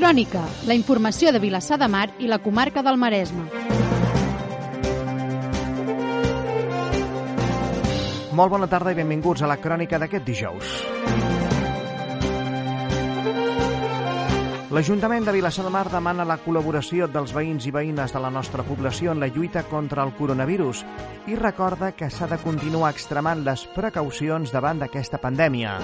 Crònica, la informació de Vilassar de Mar i la comarca del Maresme. Molt bona tarda i benvinguts a la crònica d'aquest dijous. L'Ajuntament de Vilassar de Mar demana la col·laboració dels veïns i veïnes de la nostra població en la lluita contra el coronavirus i recorda que s'ha de continuar extremant les precaucions davant d'aquesta pandèmia.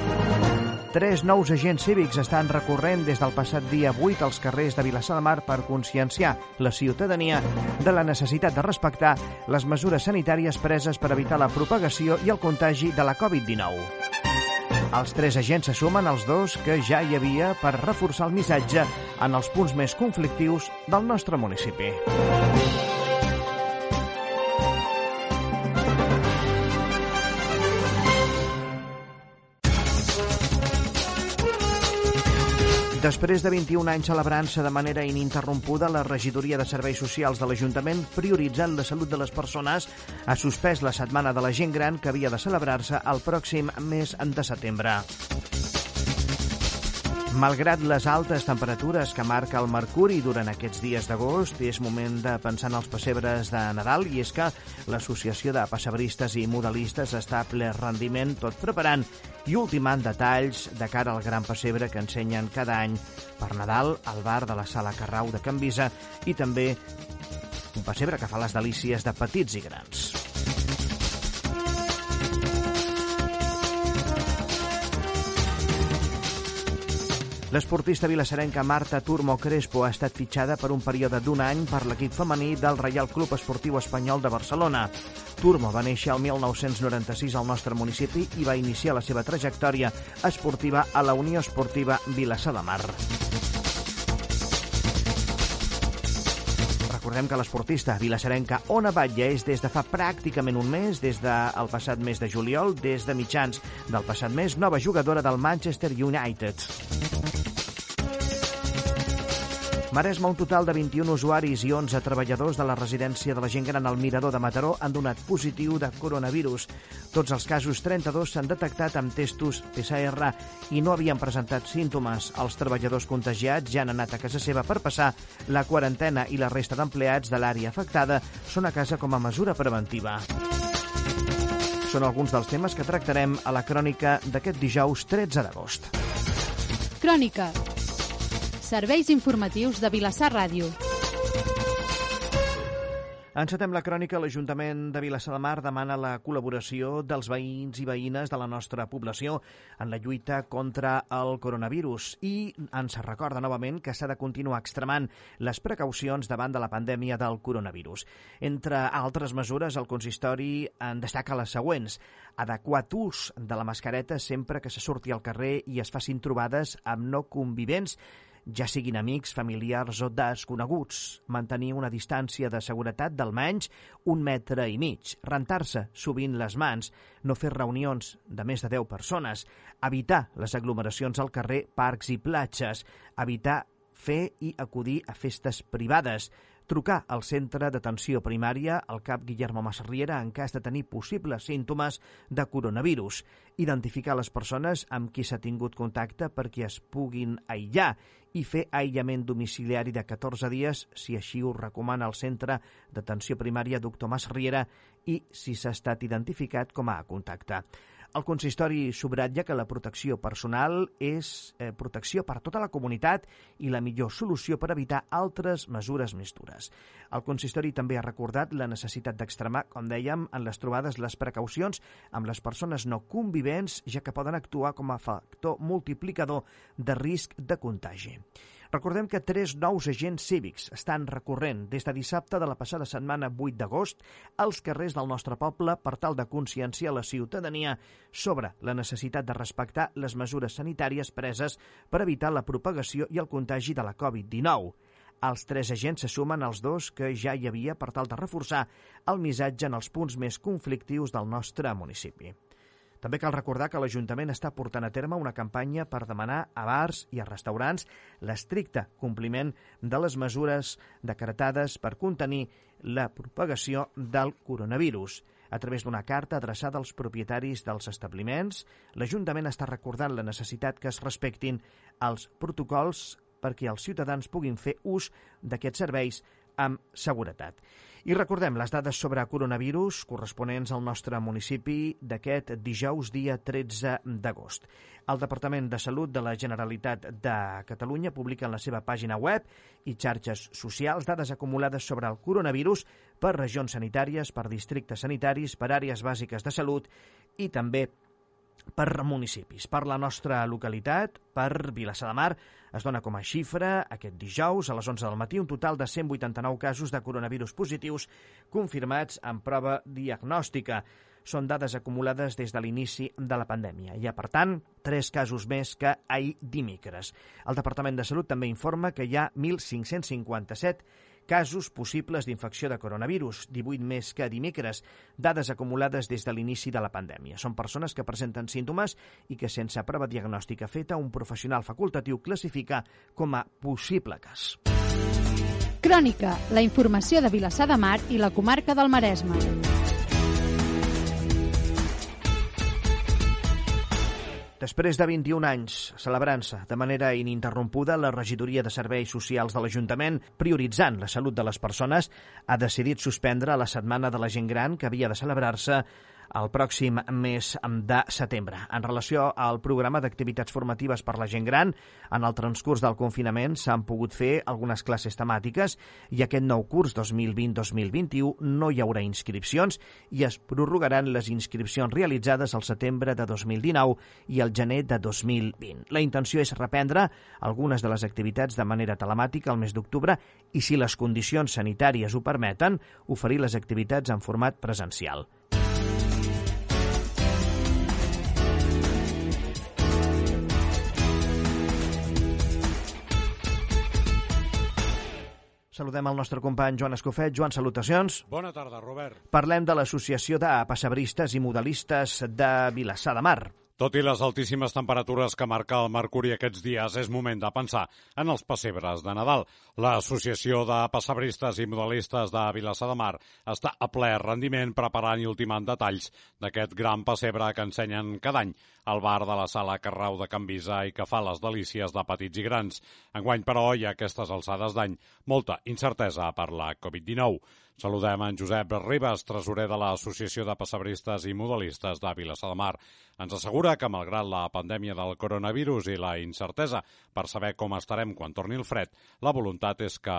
Tres nous agents cívics estan recorrent des del passat dia 8 als carrers de Vilassar de Mar per conscienciar la ciutadania de la necessitat de respectar les mesures sanitàries preses per evitar la propagació i el contagi de la Covid-19. Els tres agents se sumen als dos que ja hi havia per reforçar el missatge en els punts més conflictius del nostre municipi. Després de 21 anys celebrant-se de manera ininterrompuda, la regidoria de Serveis Socials de l'Ajuntament, prioritzant la salut de les persones, ha suspès la Setmana de la Gent Gran que havia de celebrar-se el pròxim mes de setembre. Malgrat les altes temperatures que marca el mercuri durant aquests dies d'agost, és moment de pensar en els pessebres de Nadal i és que l'Associació de Pessebristes i Muralistes està a ple rendiment, tot preparant i ultimant detalls de cara al gran pessebre que ensenyen cada any per Nadal al bar de la Sala Carrau de Can Visa i també un pessebre que fa les delícies de petits i grans. L'esportista vilassarenca Marta Turmo Crespo ha estat fitxada per un període d'un any per l'equip femení del Reial Club Esportiu Espanyol de Barcelona. Turmo va néixer el 1996 al nostre municipi i va iniciar la seva trajectòria esportiva a la Unió Esportiva Vilassar de Mar. Recordem que l'esportista vilassarenca Ona Batlle és des de fa pràcticament un mes, des del passat mes de juliol, des de mitjans del passat mes, nova jugadora del Manchester United. Maresme, un total de 21 usuaris i 11 treballadors de la residència de la gent gran al Mirador de Mataró han donat positiu de coronavirus. Tots els casos 32 s'han detectat amb testos PCR i no havien presentat símptomes. Els treballadors contagiats ja han anat a casa seva per passar la quarantena i la resta d'empleats de l'àrea afectada són a casa com a mesura preventiva. Són alguns dels temes que tractarem a la crònica d'aquest dijous 13 d'agost. Crònica Serveis informatius de Vilassar Ràdio. Encetem la crònica. L'Ajuntament de Vilassar de Mar demana la col·laboració dels veïns i veïnes de la nostra població en la lluita contra el coronavirus i ens recorda novament que s'ha de continuar extremant les precaucions davant de la pandèmia del coronavirus. Entre altres mesures, el consistori en destaca les següents. Adequat ús de la mascareta sempre que se surti al carrer i es facin trobades amb no convivents ja siguin amics, familiars o desconeguts, mantenir una distància de seguretat d'almenys un metre i mig, rentar-se sovint les mans, no fer reunions de més de 10 persones, evitar les aglomeracions al carrer, parcs i platges, evitar fer i acudir a festes privades, trucar al centre d'atenció primària al cap Guillermo Masriera en cas de tenir possibles símptomes de coronavirus, identificar les persones amb qui s'ha tingut contacte perquè es puguin aïllar i fer aïllament domiciliari de 14 dies si així ho recomana el centre d'atenció primària Doctor Masriera i si s'ha estat identificat com a contacte. El consistori subratlla que la protecció personal és eh, protecció per tota la comunitat i la millor solució per evitar altres mesures més dures. El consistori també ha recordat la necessitat d'extremar, com dèiem, en les trobades les precaucions amb les persones no convivents, ja que poden actuar com a factor multiplicador de risc de contagi. Recordem que tres nous agents cívics estan recorrent des de dissabte de la passada setmana 8 d'agost als carrers del nostre poble per tal de conscienciar la ciutadania sobre la necessitat de respectar les mesures sanitàries preses per evitar la propagació i el contagi de la Covid-19. Els tres agents se sumen als dos que ja hi havia per tal de reforçar el missatge en els punts més conflictius del nostre municipi. També cal recordar que l'Ajuntament està portant a terme una campanya per demanar a bars i a restaurants l'estricte compliment de les mesures decretades per contenir la propagació del coronavirus. A través d'una carta adreçada als propietaris dels establiments, l'Ajuntament està recordant la necessitat que es respectin els protocols perquè els ciutadans puguin fer ús d'aquests serveis amb seguretat. I recordem les dades sobre coronavirus corresponents al nostre municipi d'aquest dijous, dia 13 d'agost. El Departament de Salut de la Generalitat de Catalunya publica en la seva pàgina web i xarxes socials dades acumulades sobre el coronavirus per regions sanitàries, per districtes sanitaris, per àrees bàsiques de salut i també per municipis. Per la nostra localitat, per Vilassar de Mar, es dona com a xifra aquest dijous a les 11 del matí un total de 189 casos de coronavirus positius confirmats en prova diagnòstica. Són dades acumulades des de l'inici de la pandèmia. Hi ha, per tant, tres casos més que ahir dimecres. El Departament de Salut també informa que hi ha 1.557 casos possibles d'infecció de coronavirus, 18 més que dimecres, dades acumulades des de l'inici de la pandèmia. Són persones que presenten símptomes i que sense prova diagnòstica feta un professional facultatiu classifica com a possible cas. Crònica, la informació de Vilassar de Mar i la comarca del Maresme. Després de 21 anys celebrant-se de manera ininterrompuda, la regidoria de Serveis Socials de l'Ajuntament, prioritzant la salut de les persones, ha decidit suspendre la Setmana de la Gent Gran que havia de celebrar-se el pròxim mes de setembre. En relació al programa d'activitats formatives per la gent gran, en el transcurs del confinament s'han pogut fer algunes classes temàtiques i aquest nou curs 2020-2021 no hi haurà inscripcions i es prorrogaran les inscripcions realitzades al setembre de 2019 i al gener de 2020. La intenció és reprendre algunes de les activitats de manera telemàtica al mes d'octubre i, si les condicions sanitàries ho permeten, oferir les activitats en format presencial. Saludem el nostre company Joan Escofet. Joan, salutacions. Bona tarda, Robert. Parlem de l'Associació de Passebristes i Modelistes de Vilassar de Mar. Tot i les altíssimes temperatures que marca el mercuri aquests dies, és moment de pensar en els pessebres de Nadal. L'Associació de Passebristes i Modelistes de Vilassar de Mar està a ple rendiment preparant i ultimant detalls d'aquest gran pessebre que ensenyen cada any al bar de la sala Carrau de Can Visa i que fa les delícies de petits i grans. Enguany, però, hi ha aquestes alçades d'any molta incertesa per la Covid-19. Saludem en Josep Ribas, tresorer de l'Associació de Passebristes i Modelistes de Vilassar de Mar. Ens assegura que, malgrat la pandèmia del coronavirus i la incertesa per saber com estarem quan torni el fred, la voluntat és que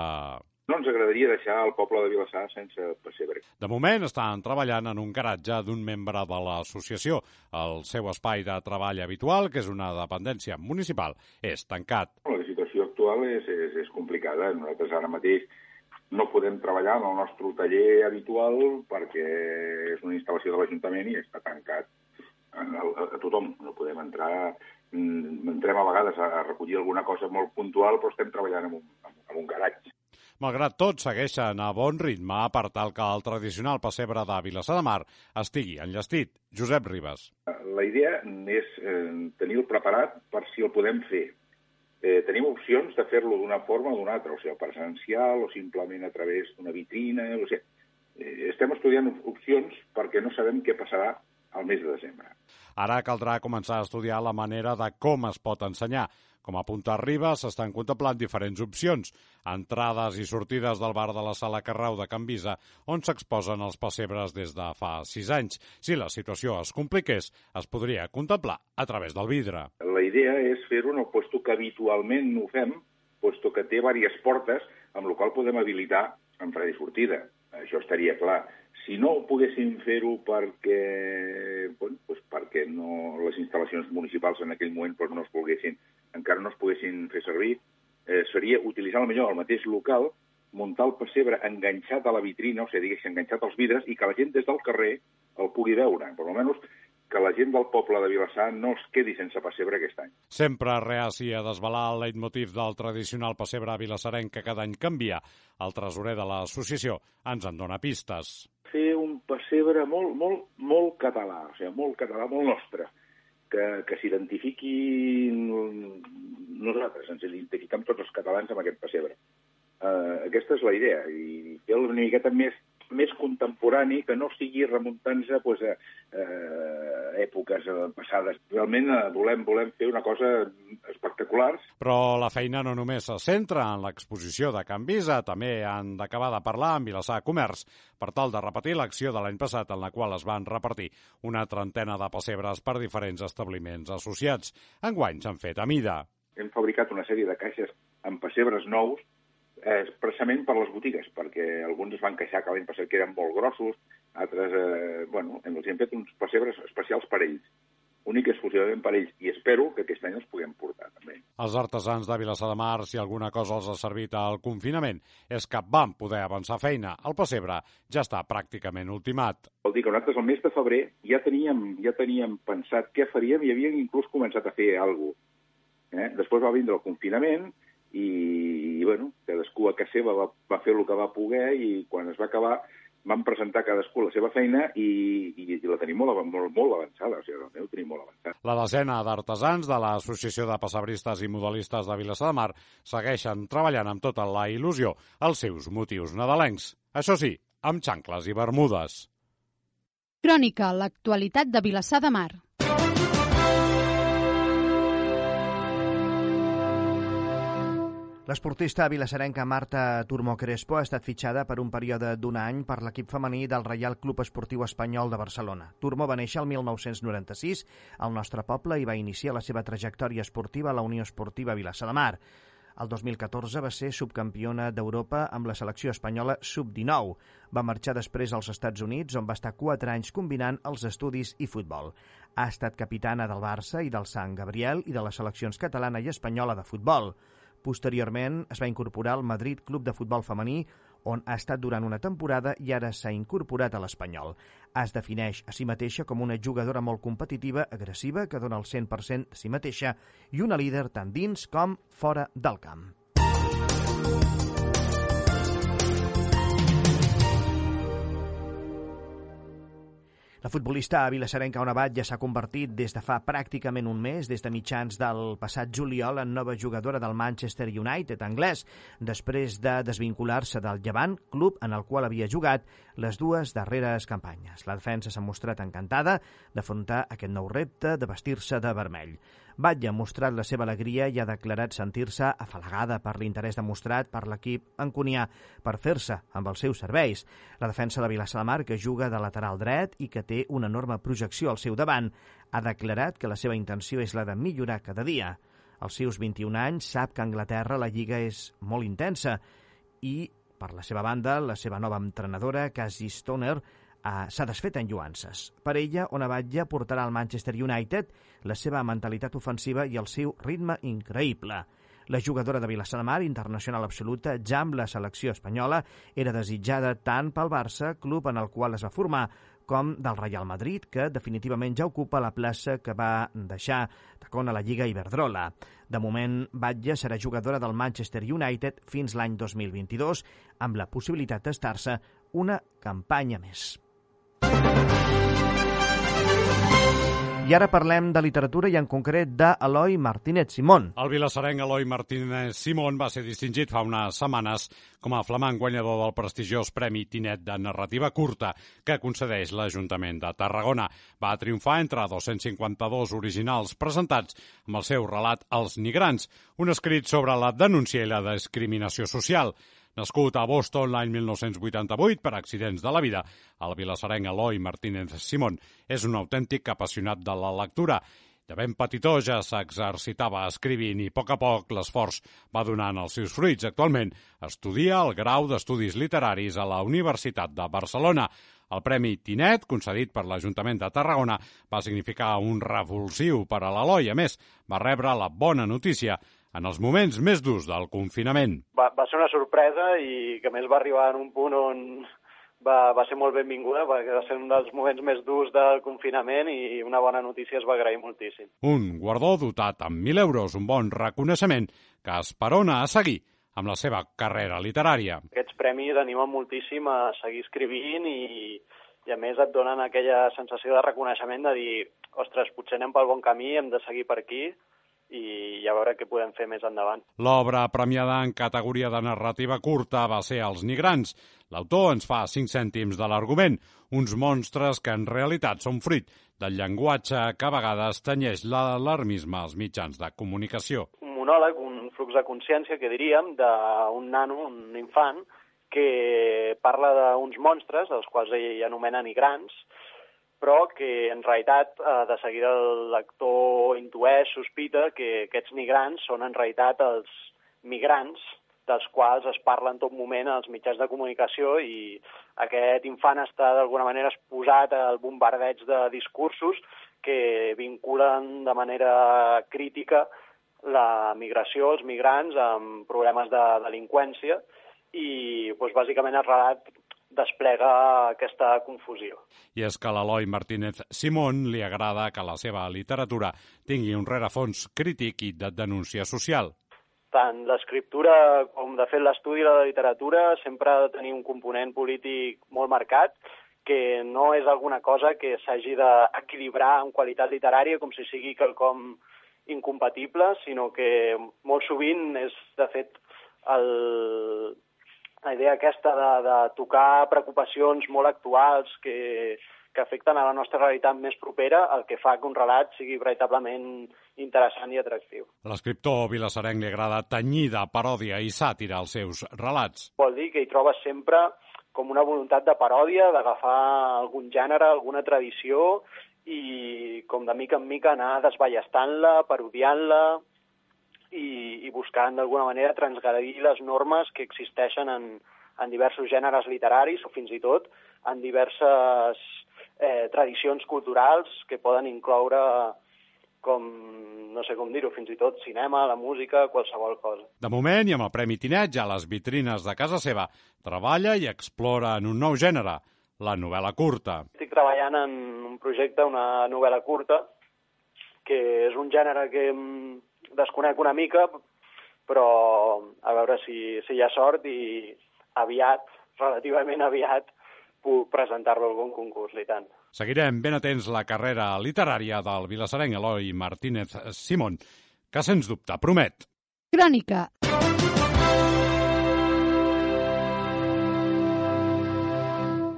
no ens agradaria deixar el poble de Vilassar sense pessebre. De moment estan treballant en un garatge d'un membre de l'associació. El seu espai de treball habitual, que és una dependència municipal, és tancat. La situació actual és, és, és complicada. Nosaltres ara mateix no podem treballar en el nostre taller habitual perquè és una instal·lació de l'Ajuntament i està tancat a, tothom. No podem entrar... Mm, entrem a vegades a recollir alguna cosa molt puntual, però estem treballant en un, en un garatge. Malgrat tot, segueixen a bon ritme per tal que el tradicional pessebre de Vilassar de Mar estigui enllestit. Josep Ribas. La idea és eh, tenir-lo preparat per si el podem fer eh, tenim opcions de fer-lo d'una forma o d'una altra, o sigui, presencial o simplement a través d'una vitrina, o sigui, eh, estem estudiant opcions perquè no sabem què passarà al mes de desembre. Ara caldrà començar a estudiar la manera de com es pot ensenyar. Com apunta Ribas, s'estan contemplant diferents opcions, entrades i sortides del bar de la Sala Carrau de Can Visa, on s'exposen els pessebres des de fa sis anys. Si la situació es compliqués, es podria contemplar a través del vidre. La idea és fer-ho en el puesto que habitualment ho fem, puesto que té diverses portes, amb la qual podem habilitar entrada i sortida. Això estaria clar. Si no poguéssim fer-ho perquè, bueno, pues perquè no, les instal·lacions municipals en aquell moment pues, no es volguessin encara no es poguessin fer servir, eh, seria utilitzar millor el mateix local, muntar el pessebre enganxat a la vitrina, o sigui, diguéssim, enganxat als vidres, i que la gent des del carrer el pugui veure. Per almenys que la gent del poble de Vilassar no es quedi sense pessebre aquest any. Sempre reaci a desvelar el leitmotiv del tradicional pessebre vilassarenc que cada any canvia. El tresorer de l'associació ens en dona pistes. Fer un pessebre molt, molt, molt català, o sigui, molt català, molt nostre que, que s'identifiqui nosaltres, ens identifiquem tots els catalans amb aquest pessebre. Uh, aquesta és la idea, i fer una miqueta més, més contemporani, que no sigui remuntant-se pues, a, a èpoques passades. Realment eh, volem, volem fer una cosa espectacular. Però la feina no només se centra en l'exposició de Can Visa, també han d'acabar de parlar amb Vilassar Comerç per tal de repetir l'acció de l'any passat en la qual es van repartir una trentena de pessebres per diferents establiments associats. Enguany s'han fet a mida. Hem fabricat una sèrie de caixes amb pessebres nous expressament per les botigues, perquè alguns es van queixar que l'any passat que eren molt grossos, altres, eh, bueno, els hem fet uns pessebres especials per ells, únic i exclusivament per ells, i espero que aquest any els puguem portar, també. Els artesans de Vilassar de Mar, si alguna cosa els ha servit al confinament, és que van poder avançar feina. El pessebre ja està pràcticament ultimat. Vol dir que nosaltres el mes de febrer ja teníem, ja teníem pensat què faríem i havíem inclús començat a fer alguna cosa. Eh? Després va vindre el confinament i, i bueno, cadascú a casa seva va, va fer el que va poder i quan es va acabar van presentar cadascú la seva feina i, i, i la tenim molt, molt, molt avançada, o sigui, la ho tenim molt avançada. La desena d'artesans de l'Associació de Passabristes i Modelistes de Vilassar de Mar segueixen treballant amb tota la il·lusió els seus motius nadalencs. Això sí, amb xancles i bermudes. Crònica, l'actualitat de Vilassar de Mar. L'esportista vilassarenca Marta Turmó Crespo ha estat fitxada per un període d'un any per l'equip femení del Reial Club Esportiu Espanyol de Barcelona. Turmó va néixer el 1996 al nostre poble i va iniciar la seva trajectòria esportiva a la Unió Esportiva Vilassar de Mar. El 2014 va ser subcampiona d'Europa amb la selecció espanyola sub-19. Va marxar després als Estats Units, on va estar 4 anys combinant els estudis i futbol. Ha estat capitana del Barça i del Sant Gabriel i de les seleccions catalana i espanyola de futbol. Posteriorment es va incorporar al Madrid Club de Futbol Femení, on ha estat durant una temporada i ara s'ha incorporat a l'Espanyol. Es defineix a si mateixa com una jugadora molt competitiva, agressiva, que dona el 100% de si mateixa i una líder tant dins com fora del camp. La futbolista vilassarenca Onabat ja s'ha convertit des de fa pràcticament un mes, des de mitjans del passat juliol, en nova jugadora del Manchester United anglès, després de desvincular-se del Llevant, club en el qual havia jugat les dues darreres campanyes. La defensa s'ha mostrat encantada d'afrontar aquest nou repte de vestir-se de vermell. Batlle ha mostrat la seva alegria i ha declarat sentir-se afalagada per l'interès demostrat per l'equip enconià per fer-se amb els seus serveis. La defensa de Vilassar de Mar, que juga de lateral dret i que té una enorme projecció al seu davant, ha declarat que la seva intenció és la de millorar cada dia. Als seus 21 anys sap que a Anglaterra la lliga és molt intensa i, per la seva banda, la seva nova entrenadora, Cassie Stoner, eh, s'ha desfet en lluances. Per ella, Onabatja portarà al Manchester United la seva mentalitat ofensiva i el seu ritme increïble. La jugadora de Vilassar de Mar, internacional absoluta, ja amb la selecció espanyola, era desitjada tant pel Barça, club en el qual es va formar, com del Real Madrid, que definitivament ja ocupa la plaça que va deixar tacón a la Lliga Iberdrola. De moment, Batlle serà jugadora del Manchester United fins l'any 2022, amb la possibilitat d'estar-se una campanya més. I ara parlem de literatura i en concret d'Eloi Martínez Simón. El vilassarenc Eloi Martínez Simón va ser distingit fa unes setmanes com a flamant guanyador del prestigiós Premi Tinet de Narrativa Curta que concedeix l'Ajuntament de Tarragona. Va triomfar entre 252 originals presentats amb el seu relat Els Nigrans, un escrit sobre la denúncia i la discriminació social. Nascut a Boston l'any 1988 per accidents de la vida, el vilassarenc Eloi Martínez Simón és un autèntic apassionat de la lectura. De ben petitó ja s'exercitava escrivint i a poc a poc l'esforç va donant els seus fruits. Actualment estudia el grau d'Estudis Literaris a la Universitat de Barcelona. El Premi Tinet, concedit per l'Ajuntament de Tarragona, va significar un revulsiu per a l'Eloi. A més, va rebre la bona notícia en els moments més durs del confinament. Va, va ser una sorpresa i que més va arribar en un punt on va, va ser molt benvinguda perquè va ser un dels moments més durs del confinament i una bona notícia es va agrair moltíssim. Un guardó dotat amb 1.000 euros, un bon reconeixement que esperona a seguir amb la seva carrera literària. Aquests premis animen moltíssim a seguir escrivint i, i a més et donen aquella sensació de reconeixement de dir ostres, potser anem pel bon camí, hem de seguir per aquí i a veure què podem fer més endavant. L'obra premiada en categoria de narrativa curta va ser Els Nigrans. L'autor ens fa cinc cèntims de l'argument, uns monstres que en realitat són fruit del llenguatge que a vegades tenyeix l'alarmisme als mitjans de comunicació. Un monòleg, un flux de consciència, que diríem, d'un nano, un infant, que parla d'uns monstres, els quals ell anomena nigrans, però que en realitat eh, de seguida el lector intueix, sospita que aquests migrants són en realitat els migrants dels quals es parla en tot moment als mitjans de comunicació i aquest infant està d'alguna manera exposat al bombardeig de discursos que vinculen de manera crítica la migració, els migrants, amb problemes de delinqüència i doncs, bàsicament el relat desplega aquesta confusió. I és que a l'Eloi Martínez Simón li agrada que la seva literatura tingui un rerefons crític i de denúncia social. Tant l'escriptura com, de fet, l'estudi de la literatura sempre ha de tenir un component polític molt marcat, que no és alguna cosa que s'hagi d'equilibrar en qualitat literària com si sigui quelcom incompatible, sinó que molt sovint és, de fet, el, la idea aquesta de, de tocar preocupacions molt actuals que, que afecten a la nostra realitat més propera, el que fa que un relat sigui veritablement interessant i atractiu. L'escriptor vilassarenc li agrada tenyir de paròdia i sàtira als seus relats. Vol dir que hi trobes sempre com una voluntat de paròdia, d'agafar algun gènere, alguna tradició i com de mica en mica anar desballestant-la, parodiant-la, i, i buscant d'alguna manera transgredir les normes que existeixen en, en diversos gèneres literaris o fins i tot en diverses eh, tradicions culturals que poden incloure com, no sé com dir-ho, fins i tot cinema, la música, qualsevol cosa. De moment, i amb el Premi Tinet ja a les vitrines de casa seva, treballa i explora en un nou gènere, la novel·la curta. Estic treballant en un projecte, una novel·la curta, que és un gènere que desconec una mica, però a veure si, si hi ha sort i aviat, relativament aviat, puc presentar-lo a algun concurs, i tant. Seguirem ben atents la carrera literària del vilassarenc Eloi Martínez Simón, que sens dubte promet. Crònica.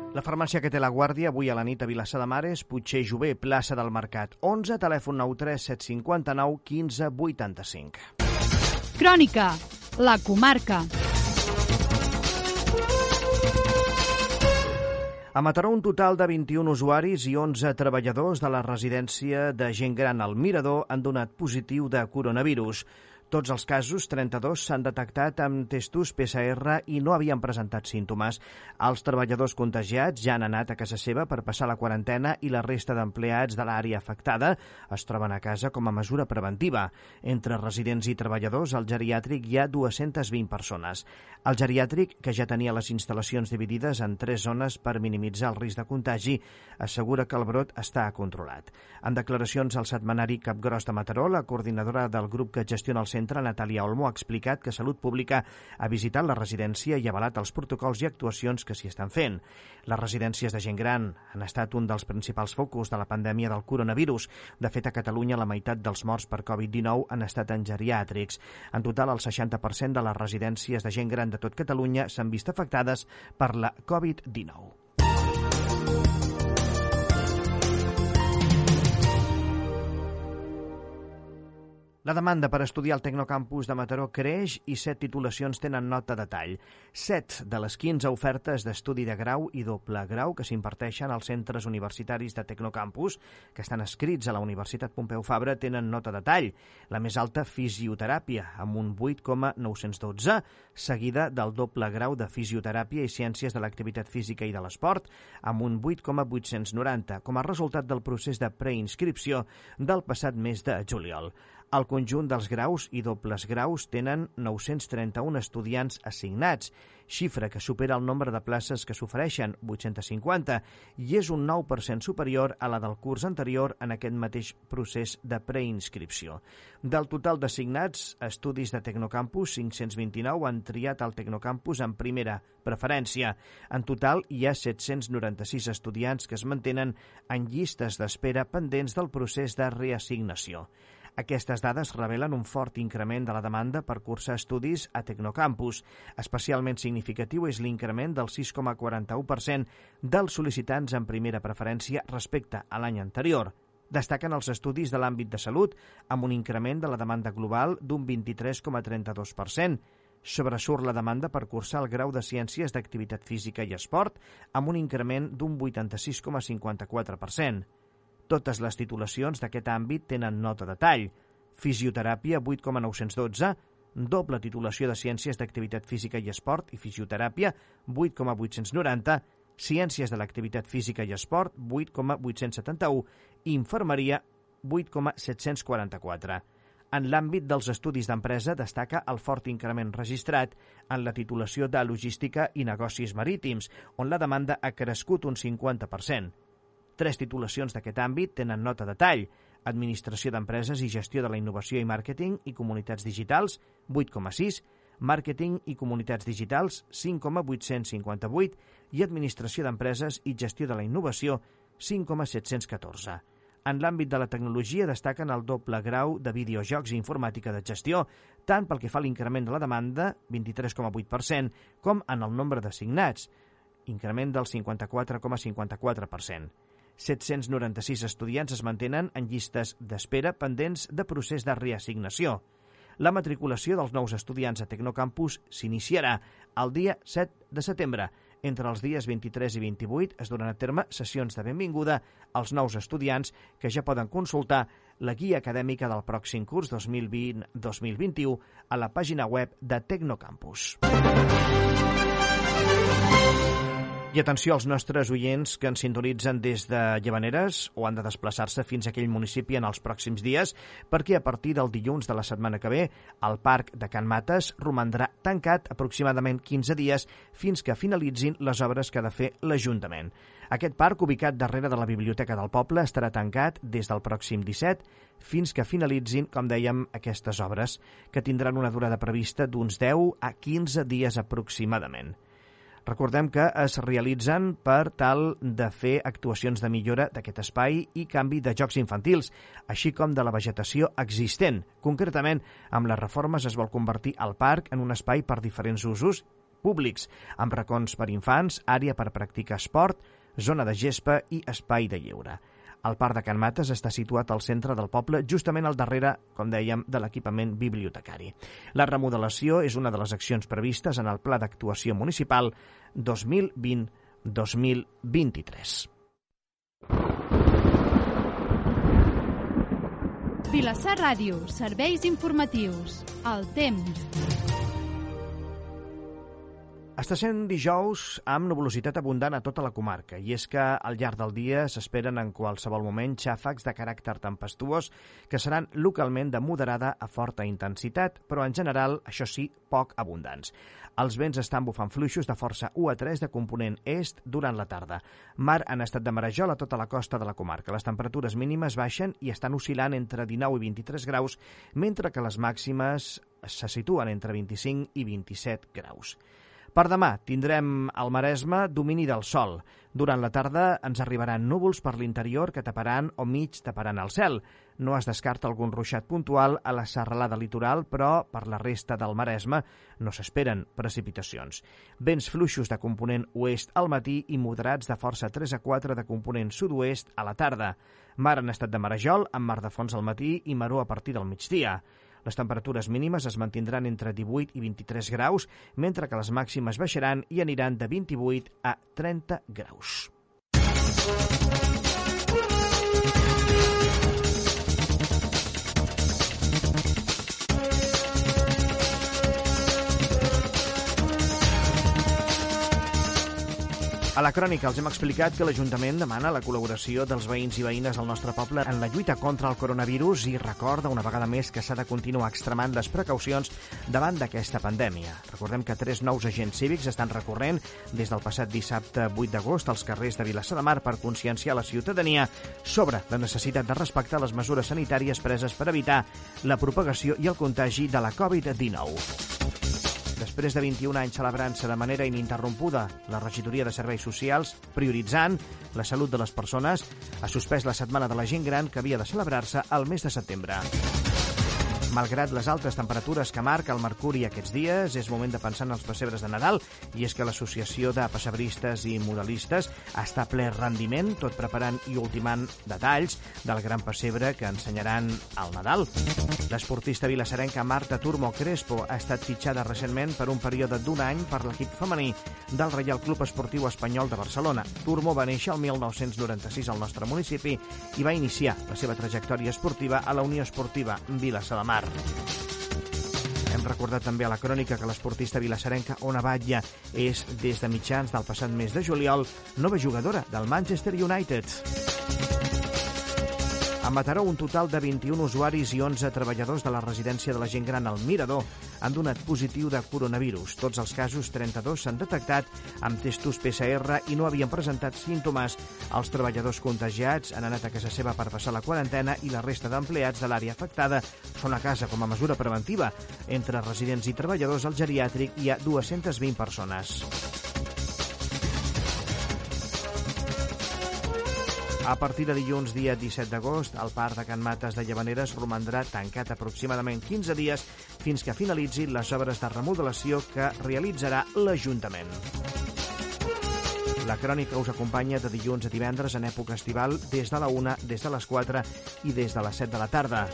La farmàcia que té la guàrdia avui a la nit a Vilassar de Mar és Puigcer Jové, plaça del Mercat. 11, telèfon 93 759 15 85. Crònica, la comarca. A Mataró, un total de 21 usuaris i 11 treballadors de la residència de gent gran al Mirador han donat positiu de coronavirus. Tots els casos, 32, s'han detectat amb testos PCR i no havien presentat símptomes. Els treballadors contagiats ja han anat a casa seva per passar la quarantena i la resta d'empleats de l'àrea afectada es troben a casa com a mesura preventiva. Entre residents i treballadors, al geriàtric hi ha 220 persones. El geriàtric, que ja tenia les instal·lacions dividides en tres zones per minimitzar el risc de contagi, assegura que el brot està controlat. En declaracions al setmanari Capgros de Mataró, la coordinadora del grup que gestiona el centre centre, Natàlia Olmo, ha explicat que Salut Pública ha visitat la residència i ha avalat els protocols i actuacions que s'hi estan fent. Les residències de gent gran han estat un dels principals focus de la pandèmia del coronavirus. De fet, a Catalunya la meitat dels morts per Covid-19 han estat en geriàtrics. En total, el 60% de les residències de gent gran de tot Catalunya s'han vist afectades per la Covid-19. La demanda per estudiar al Tecnocampus de Mataró creix i set titulacions tenen nota de tall. Set de les 15 ofertes d'estudi de grau i doble grau que s'imparteixen als centres universitaris de Tecnocampus, que estan escrits a la Universitat Pompeu Fabra, tenen nota de tall. La més alta, fisioteràpia, amb un 8,912, seguida del doble grau de fisioteràpia i ciències de l'activitat física i de l'esport, amb un 8,890, com a resultat del procés de preinscripció del passat mes de juliol. El conjunt dels graus i dobles graus tenen 931 estudiants assignats, xifra que supera el nombre de places que s'ofereixen, 850, i és un 9% superior a la del curs anterior en aquest mateix procés de preinscripció. Del total d'assignats, estudis de Tecnocampus, 529 han triat el Tecnocampus en primera preferència. En total, hi ha 796 estudiants que es mantenen en llistes d'espera pendents del procés de reassignació. Aquestes dades revelen un fort increment de la demanda per cursar estudis a Tecnocampus. Especialment significatiu és l'increment del 6,41% dels sol·licitants en primera preferència respecte a l'any anterior. Destaquen els estudis de l'àmbit de salut, amb un increment de la demanda global d'un 23,32%. Sobresurt la demanda per cursar el grau de Ciències d'Activitat Física i Esport, amb un increment d'un 86,54%. Totes les titulacions d'aquest àmbit tenen nota de tall. Fisioteràpia 8,912, doble titulació de Ciències d'Activitat Física i Esport i Fisioteràpia 8,890, Ciències de l'Activitat Física i Esport 8,871 i Infermeria 8,744. En l'àmbit dels estudis d'empresa destaca el fort increment registrat en la titulació de Logística i Negocis Marítims, on la demanda ha crescut un 50%. Tres titulacions d'aquest àmbit tenen nota de tall. Administració d'empreses i gestió de la innovació i màrqueting i comunitats digitals, 8,6, màrqueting i comunitats digitals, 5,858 i administració d'empreses i gestió de la innovació, 5,714. En l'àmbit de la tecnologia destaquen el doble grau de videojocs i informàtica de gestió, tant pel que fa a l'increment de la demanda, 23,8%, com en el nombre d'assignats, increment del 54,54%. 796 estudiants es mantenen en llistes d'espera pendents de procés de reassignació. La matriculació dels nous estudiants a Tecnocampus s'iniciarà el dia 7 de setembre. Entre els dies 23 i 28 es duran a terme sessions de benvinguda als nous estudiants que ja poden consultar la guia acadèmica del pròxim curs 2020-2021 a la pàgina web de Tecnocampus. I atenció als nostres oients que ens sintonitzen des de Llevaneres o han de desplaçar-se fins a aquell municipi en els pròxims dies, perquè a partir del dilluns de la setmana que ve el Parc de Can Mates romandrà tancat aproximadament 15 dies fins que finalitzin les obres que ha de fer l'Ajuntament. Aquest parc, ubicat darrere de la Biblioteca del Poble, estarà tancat des del pròxim 17 fins que finalitzin, com dèiem, aquestes obres, que tindran una durada prevista d'uns 10 a 15 dies aproximadament. Recordem que es realitzen per tal de fer actuacions de millora d'aquest espai i canvi de jocs infantils, així com de la vegetació existent. Concretament, amb les reformes es vol convertir el parc en un espai per diferents usos públics, amb racons per infants, àrea per practicar esport, zona de gespa i espai de lleure. El Parc de Can Mates està situat al centre del poble, justament al darrere, com dèiem, de l'equipament bibliotecari. La remodelació és una de les accions previstes en el Pla d'actuació municipal 2020-2023. Vilassar Ràdio, serveis informatius. El temps. Està sent dijous amb nuvolositat abundant a tota la comarca i és que al llarg del dia s'esperen en qualsevol moment xàfecs de caràcter tempestuós que seran localment de moderada a forta intensitat, però en general, això sí, poc abundants. Els vents estan bufant fluixos de força 1 a 3 de component est durant la tarda. Mar en estat de marejol a tota la costa de la comarca. Les temperatures mínimes baixen i estan oscil·lant entre 19 i 23 graus, mentre que les màximes se situen entre 25 i 27 graus. Per demà tindrem al Maresme domini del sol. Durant la tarda ens arribaran núvols per l'interior que taparan o mig taparan el cel. No es descarta algun ruixat puntual a la serralada litoral, però per la resta del Maresme no s'esperen precipitacions. Vents fluixos de component oest al matí i moderats de força 3 a 4 de component sud-oest a la tarda. Mar en estat de marejol, amb mar de fons al matí i maró a partir del migdia. Les temperatures mínimes es mantindran entre 18 i 23 graus, mentre que les màximes baixaran i aniran de 28 a 30 graus. A la crònica els hem explicat que l'Ajuntament demana la col·laboració dels veïns i veïnes del nostre poble en la lluita contra el coronavirus i recorda una vegada més que s'ha de continuar extremant les precaucions davant d'aquesta pandèmia. Recordem que tres nous agents cívics estan recorrent des del passat dissabte 8 d'agost als carrers de Vilassar de Mar per conscienciar la ciutadania sobre la necessitat de respectar les mesures sanitàries preses per evitar la propagació i el contagi de la Covid-19. Després de 21 anys celebrant-se de manera ininterrompuda la regidoria de serveis socials, prioritzant la salut de les persones, ha suspès la setmana de la gent gran que havia de celebrar-se al mes de setembre. Malgrat les altes temperatures que marca el mercuri aquests dies, és moment de pensar en els pessebres de Nadal i és que l'Associació de Pessebristes i Modelistes està ple rendiment, tot preparant i ultimant detalls del gran pessebre que ensenyaran al Nadal. L'esportista vilassarenca Marta Turmo Crespo ha estat fitxada recentment per un període d'un any per l'equip femení del Reial Club Esportiu Espanyol de Barcelona. Turmo va néixer el 1996 al nostre municipi i va iniciar la seva trajectòria esportiva a la Unió Esportiva Vilassa de Mar. Hem recordat també a la crònica que l'esportista vilassarenca Ona Batlle és, des de mitjans del passat mes de juliol, nova jugadora del Manchester United. A Mataró, un total de 21 usuaris i 11 treballadors de la residència de la gent gran al Mirador han donat positiu de coronavirus. Tots els casos, 32, s'han detectat amb testos PCR i no havien presentat símptomes. Els treballadors contagiats han anat a casa seva per passar la quarantena i la resta d'empleats de l'àrea afectada són a casa com a mesura preventiva. Entre residents i treballadors al geriàtric hi ha 220 persones. A partir de dilluns, dia 17 d'agost, el parc de Can Mates de Llavaneres romandrà tancat aproximadament 15 dies fins que finalitzi les obres de remodelació que realitzarà l'Ajuntament. La crònica us acompanya de dilluns a divendres en època estival des de la 1, des de les 4 i des de les 7 de la tarda.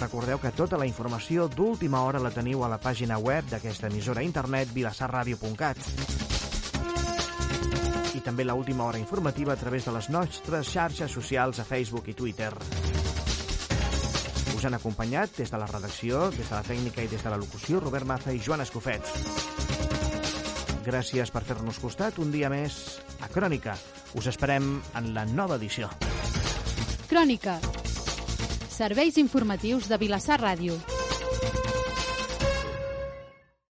Recordeu que tota la informació d'última hora la teniu a la pàgina web d'aquesta emissora internet vilassarradio.cat també la última hora informativa a través de les nostres xarxes socials a Facebook i Twitter. Us han acompanyat des de la redacció, des de la tècnica i des de la locució Robert Maza i Joan Escofet. Gràcies per fer-nos costat un dia més a Crònica. Us esperem en la nova edició. Crònica. Serveis informatius de Vilassar Ràdio.